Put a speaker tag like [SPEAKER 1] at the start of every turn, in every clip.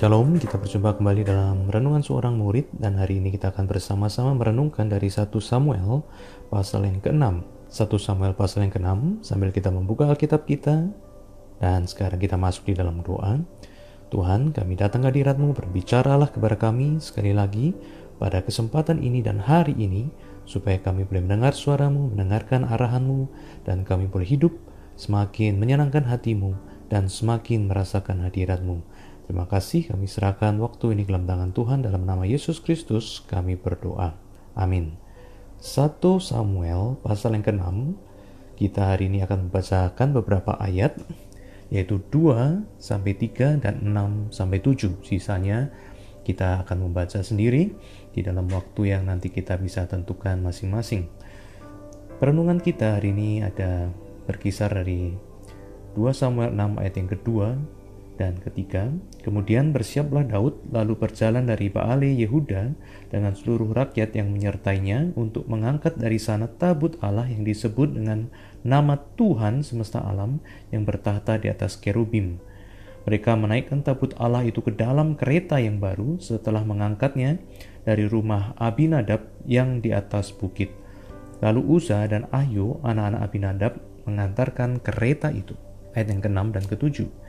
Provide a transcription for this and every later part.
[SPEAKER 1] Shalom, kita berjumpa kembali dalam Renungan Seorang Murid dan hari ini kita akan bersama-sama merenungkan dari 1 Samuel pasal yang ke-6. 1 Samuel pasal yang ke-6 sambil kita membuka Alkitab kita dan sekarang kita masuk di dalam doa. Tuhan, kami datang ke hadiratmu, berbicaralah kepada kami sekali lagi pada kesempatan ini dan hari ini supaya kami boleh mendengar suaramu, mendengarkan arahanmu dan kami boleh hidup semakin menyenangkan hatimu dan semakin merasakan hadiratmu. Terima kasih kami serahkan waktu ini ke dalam tangan Tuhan dalam nama Yesus Kristus kami berdoa. Amin. 1 Samuel pasal yang ke-6 kita hari ini akan membacakan beberapa ayat yaitu 2 sampai 3 dan 6 sampai 7. Sisanya kita akan membaca sendiri di dalam waktu yang nanti kita bisa tentukan masing-masing. Perenungan kita hari ini ada berkisar dari 2 Samuel 6 ayat yang kedua dan ketiga, kemudian bersiaplah Daud lalu berjalan dari Baale Yehuda dengan seluruh rakyat yang menyertainya untuk mengangkat dari sana tabut Allah yang disebut dengan nama Tuhan semesta alam yang bertahta di atas kerubim. Mereka menaikkan tabut Allah itu ke dalam kereta yang baru setelah mengangkatnya dari rumah Abinadab yang di atas bukit. Lalu Uza dan Ahyo, anak-anak Abinadab, mengantarkan kereta itu. Ayat yang ke-6 dan ke-7.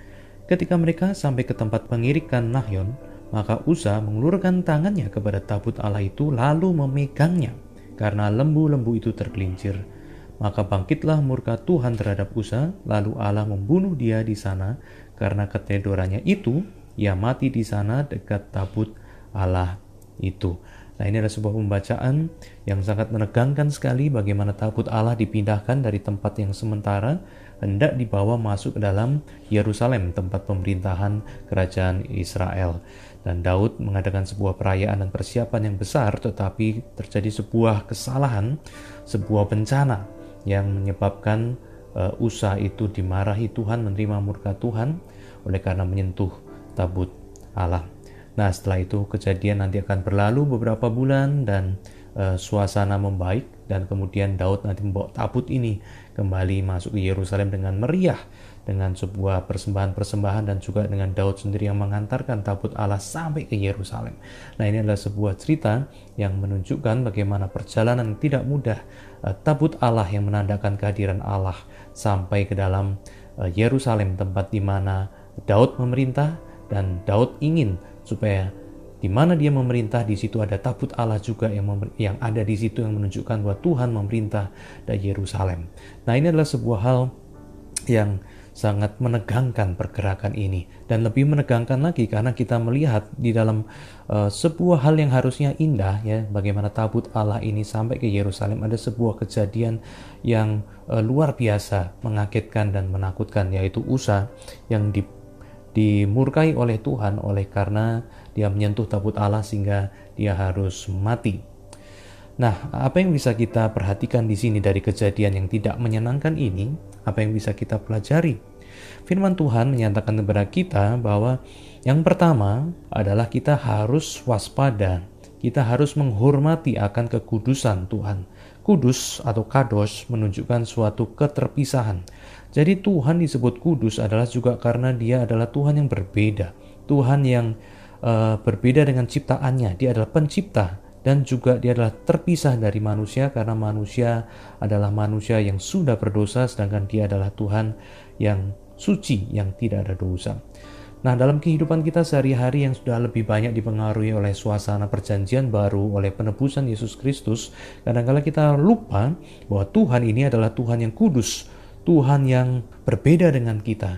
[SPEAKER 1] Ketika mereka sampai ke tempat pengirikan Nahyon, maka Uza mengulurkan tangannya kepada tabut Allah itu lalu memegangnya karena lembu-lembu itu tergelincir. Maka bangkitlah murka Tuhan terhadap Uza, lalu Allah membunuh dia di sana karena ketedorannya itu ia mati di sana dekat tabut Allah itu. Nah ini adalah sebuah pembacaan yang sangat menegangkan sekali bagaimana tabut Allah dipindahkan dari tempat yang sementara hendak dibawa masuk ke dalam Yerusalem tempat pemerintahan kerajaan Israel. Dan Daud mengadakan sebuah perayaan dan persiapan yang besar tetapi terjadi sebuah kesalahan, sebuah bencana yang menyebabkan uh, Usa itu dimarahi Tuhan, menerima murka Tuhan oleh karena menyentuh tabut Allah. Nah, setelah itu kejadian nanti akan berlalu beberapa bulan dan uh, suasana membaik dan kemudian Daud nanti membawa tabut ini kembali masuk ke Yerusalem dengan meriah dengan sebuah persembahan-persembahan dan juga dengan Daud sendiri yang mengantarkan tabut Allah sampai ke Yerusalem. Nah, ini adalah sebuah cerita yang menunjukkan bagaimana perjalanan tidak mudah uh, tabut Allah yang menandakan kehadiran Allah sampai ke dalam uh, Yerusalem tempat di mana Daud memerintah dan Daud ingin supaya di mana dia memerintah di situ ada tabut Allah juga yang yang ada di situ yang menunjukkan bahwa Tuhan memerintah dari Yerusalem. Nah, ini adalah sebuah hal yang sangat menegangkan pergerakan ini dan lebih menegangkan lagi karena kita melihat di dalam uh, sebuah hal yang harusnya indah ya bagaimana tabut Allah ini sampai ke Yerusalem ada sebuah kejadian yang uh, luar biasa mengagetkan dan menakutkan yaitu Usa yang di dimurkai oleh Tuhan oleh karena dia menyentuh tabut Allah sehingga dia harus mati. Nah, apa yang bisa kita perhatikan di sini dari kejadian yang tidak menyenangkan ini? Apa yang bisa kita pelajari? Firman Tuhan menyatakan kepada kita bahwa yang pertama adalah kita harus waspada. Kita harus menghormati akan kekudusan Tuhan. Kudus atau kados menunjukkan suatu keterpisahan. Jadi Tuhan disebut kudus adalah juga karena dia adalah Tuhan yang berbeda. Tuhan yang uh, berbeda dengan ciptaannya. Dia adalah pencipta dan juga dia adalah terpisah dari manusia karena manusia adalah manusia yang sudah berdosa sedangkan dia adalah Tuhan yang suci yang tidak ada dosa. Nah, dalam kehidupan kita sehari-hari yang sudah lebih banyak dipengaruhi oleh suasana perjanjian baru, oleh penebusan Yesus Kristus, kadang-kala kita lupa bahwa Tuhan ini adalah Tuhan yang kudus, Tuhan yang berbeda dengan kita.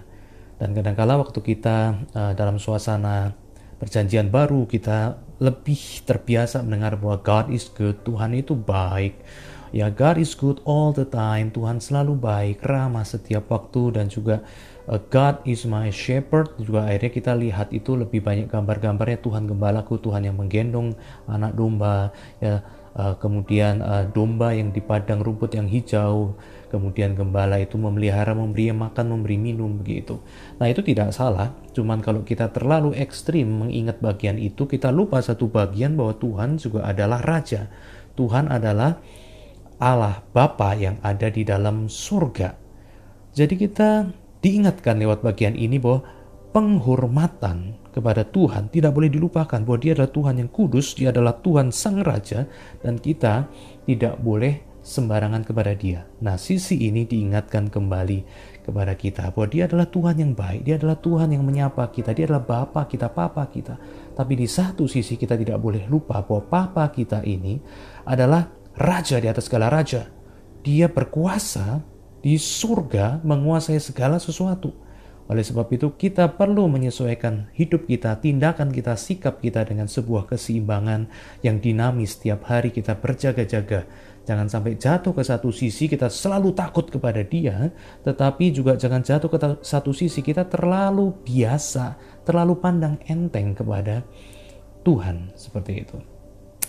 [SPEAKER 1] Dan kadang-kala waktu kita uh, dalam suasana perjanjian baru, kita lebih terbiasa mendengar bahwa God is good, Tuhan itu baik. Ya, God is good all the time, Tuhan selalu baik, ramah setiap waktu dan juga God is my shepherd. Juga akhirnya kita lihat itu lebih banyak gambar-gambarnya. Tuhan gembalaku Tuhan yang menggendong anak domba ya. Uh, kemudian uh, domba yang di padang rumput yang hijau. Kemudian gembala itu memelihara memberi makan memberi minum begitu. Nah itu tidak salah. Cuman kalau kita terlalu ekstrim mengingat bagian itu kita lupa satu bagian bahwa Tuhan juga adalah raja. Tuhan adalah Allah Bapa yang ada di dalam surga. Jadi kita diingatkan lewat bagian ini bahwa penghormatan kepada Tuhan tidak boleh dilupakan bahwa dia adalah Tuhan yang kudus, dia adalah Tuhan sang raja dan kita tidak boleh sembarangan kepada dia. Nah, sisi ini diingatkan kembali kepada kita bahwa dia adalah Tuhan yang baik, dia adalah Tuhan yang menyapa kita, dia adalah Bapa kita, Papa kita. Tapi di satu sisi kita tidak boleh lupa bahwa Papa kita ini adalah raja di atas segala raja. Dia berkuasa di surga menguasai segala sesuatu. Oleh sebab itu, kita perlu menyesuaikan hidup kita, tindakan kita, sikap kita dengan sebuah keseimbangan yang dinamis setiap hari kita berjaga-jaga. Jangan sampai jatuh ke satu sisi kita selalu takut kepada dia, tetapi juga jangan jatuh ke satu sisi kita terlalu biasa, terlalu pandang enteng kepada Tuhan seperti itu.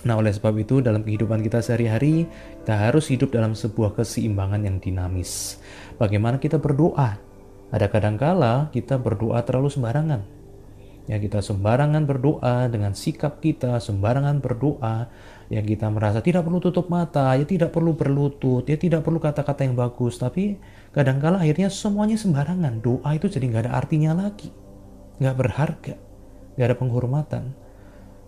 [SPEAKER 1] Nah, oleh sebab itu dalam kehidupan kita sehari-hari, kita harus hidup dalam sebuah keseimbangan yang dinamis. Bagaimana kita berdoa ada kadangkala kita berdoa terlalu sembarangan. Ya kita sembarangan berdoa dengan sikap kita, sembarangan berdoa, yang kita merasa tidak perlu tutup mata, ya tidak perlu berlutut, ya tidak perlu kata-kata yang bagus, tapi kadangkala akhirnya semuanya sembarangan. Doa itu jadi nggak ada artinya lagi, nggak berharga, nggak ada penghormatan.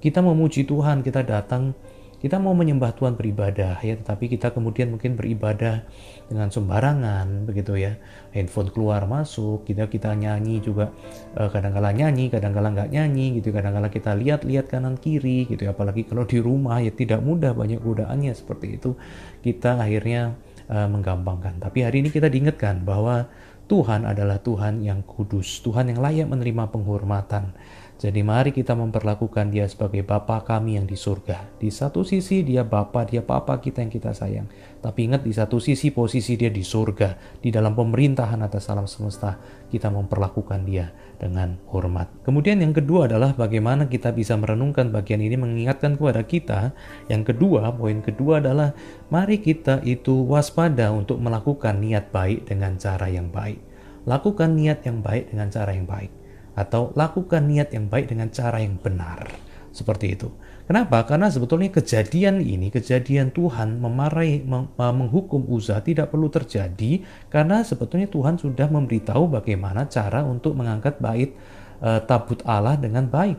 [SPEAKER 1] Kita memuji Tuhan, kita datang kita mau menyembah Tuhan beribadah ya. Tetapi kita kemudian mungkin beribadah dengan sembarangan begitu ya. Handphone keluar masuk kita kita nyanyi juga eh, kadang-kala nyanyi kadang-kala nggak nyanyi gitu. Kadang-kala kita lihat-lihat kanan kiri gitu. Apalagi kalau di rumah ya tidak mudah banyak godaannya seperti itu. Kita akhirnya uh, menggampangkan. Tapi hari ini kita diingatkan bahwa Tuhan adalah Tuhan yang kudus Tuhan yang layak menerima penghormatan jadi mari kita memperlakukan dia sebagai Bapa kami yang di surga. Di satu sisi dia Bapa, dia Papa kita yang kita sayang. Tapi ingat di satu sisi posisi dia di surga, di dalam pemerintahan atas alam semesta, kita memperlakukan dia dengan hormat. Kemudian yang kedua adalah bagaimana kita bisa merenungkan bagian ini mengingatkan kepada kita. Yang kedua, poin kedua adalah mari kita itu waspada untuk melakukan niat baik dengan cara yang baik. Lakukan niat yang baik dengan cara yang baik atau lakukan niat yang baik dengan cara yang benar. Seperti itu. Kenapa? Karena sebetulnya kejadian ini, kejadian Tuhan memarahi, menghukum Uza tidak perlu terjadi karena sebetulnya Tuhan sudah memberitahu bagaimana cara untuk mengangkat bait e, tabut Allah dengan baik,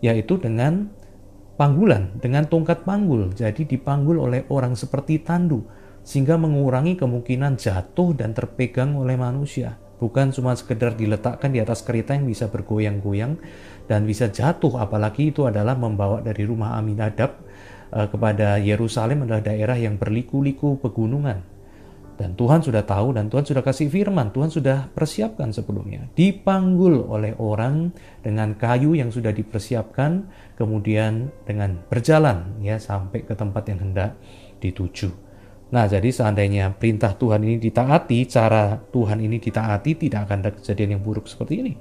[SPEAKER 1] yaitu dengan panggulan, dengan tongkat panggul. Jadi dipanggul oleh orang seperti tandu sehingga mengurangi kemungkinan jatuh dan terpegang oleh manusia bukan cuma sekedar diletakkan di atas kereta yang bisa bergoyang-goyang dan bisa jatuh apalagi itu adalah membawa dari rumah Aminadab uh, kepada Yerusalem adalah daerah yang berliku-liku pegunungan. Dan Tuhan sudah tahu dan Tuhan sudah kasih firman Tuhan sudah persiapkan sebelumnya. Dipanggul oleh orang dengan kayu yang sudah dipersiapkan kemudian dengan berjalan ya sampai ke tempat yang hendak dituju Nah, jadi seandainya perintah Tuhan ini ditaati, cara Tuhan ini ditaati, tidak akan ada kejadian yang buruk seperti ini.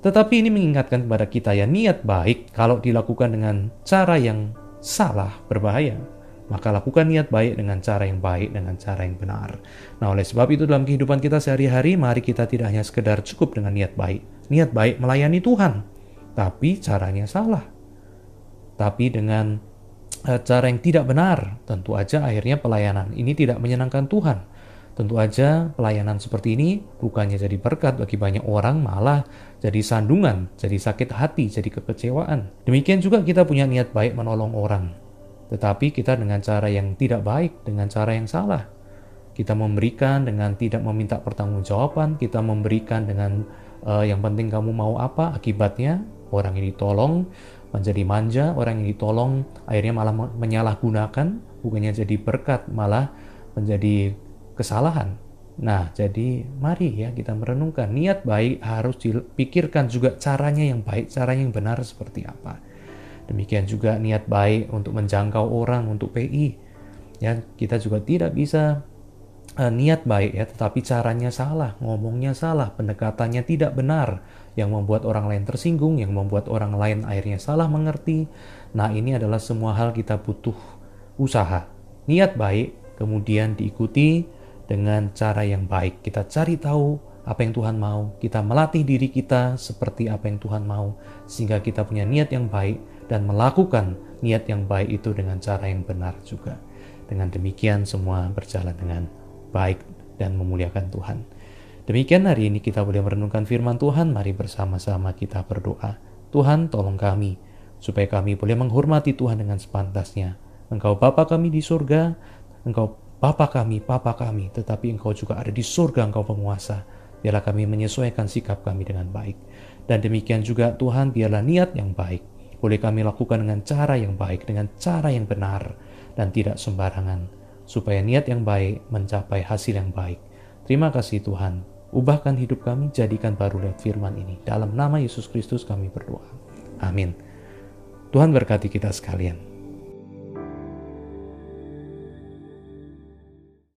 [SPEAKER 1] Tetapi ini mengingatkan kepada kita ya, niat baik kalau dilakukan dengan cara yang salah, berbahaya. Maka lakukan niat baik dengan cara yang baik, dengan cara yang benar. Nah, oleh sebab itu dalam kehidupan kita sehari-hari, mari kita tidak hanya sekedar cukup dengan niat baik. Niat baik melayani Tuhan, tapi caranya salah. Tapi dengan cara yang tidak benar, tentu aja akhirnya pelayanan ini tidak menyenangkan Tuhan. Tentu aja pelayanan seperti ini bukannya jadi berkat bagi banyak orang, malah jadi sandungan, jadi sakit hati, jadi kekecewaan. Demikian juga kita punya niat baik menolong orang. Tetapi kita dengan cara yang tidak baik, dengan cara yang salah. Kita memberikan dengan tidak meminta pertanggungjawaban, kita memberikan dengan uh, yang penting kamu mau apa, akibatnya orang ini tolong, menjadi manja, orang yang ditolong akhirnya malah menyalahgunakan, bukannya jadi berkat, malah menjadi kesalahan. Nah, jadi mari ya kita merenungkan niat baik harus dipikirkan juga caranya yang baik, caranya yang benar seperti apa. Demikian juga niat baik untuk menjangkau orang untuk PI. Ya, kita juga tidak bisa uh, niat baik ya, tetapi caranya salah, ngomongnya salah, pendekatannya tidak benar, yang membuat orang lain tersinggung, yang membuat orang lain akhirnya salah mengerti. Nah, ini adalah semua hal kita butuh usaha, niat baik, kemudian diikuti dengan cara yang baik. Kita cari tahu apa yang Tuhan mau, kita melatih diri kita seperti apa yang Tuhan mau, sehingga kita punya niat yang baik dan melakukan niat yang baik itu dengan cara yang benar juga. Dengan demikian, semua berjalan dengan baik dan memuliakan Tuhan. Demikian hari ini kita boleh merenungkan firman Tuhan, mari bersama-sama kita berdoa. Tuhan tolong kami, supaya kami boleh menghormati Tuhan dengan sepantasnya. Engkau Bapa kami di surga, Engkau Bapa kami, Papa kami, tetapi Engkau juga ada di surga, Engkau penguasa. Biarlah kami menyesuaikan sikap kami dengan baik. Dan demikian juga Tuhan, biarlah niat yang baik boleh kami lakukan dengan cara yang baik, dengan cara yang benar, dan tidak sembarangan, supaya niat yang baik mencapai hasil yang baik. Terima kasih Tuhan. Ubahkan hidup kami, jadikan baru lewat firman ini. Dalam nama Yesus Kristus kami berdoa. Amin. Tuhan berkati kita sekalian.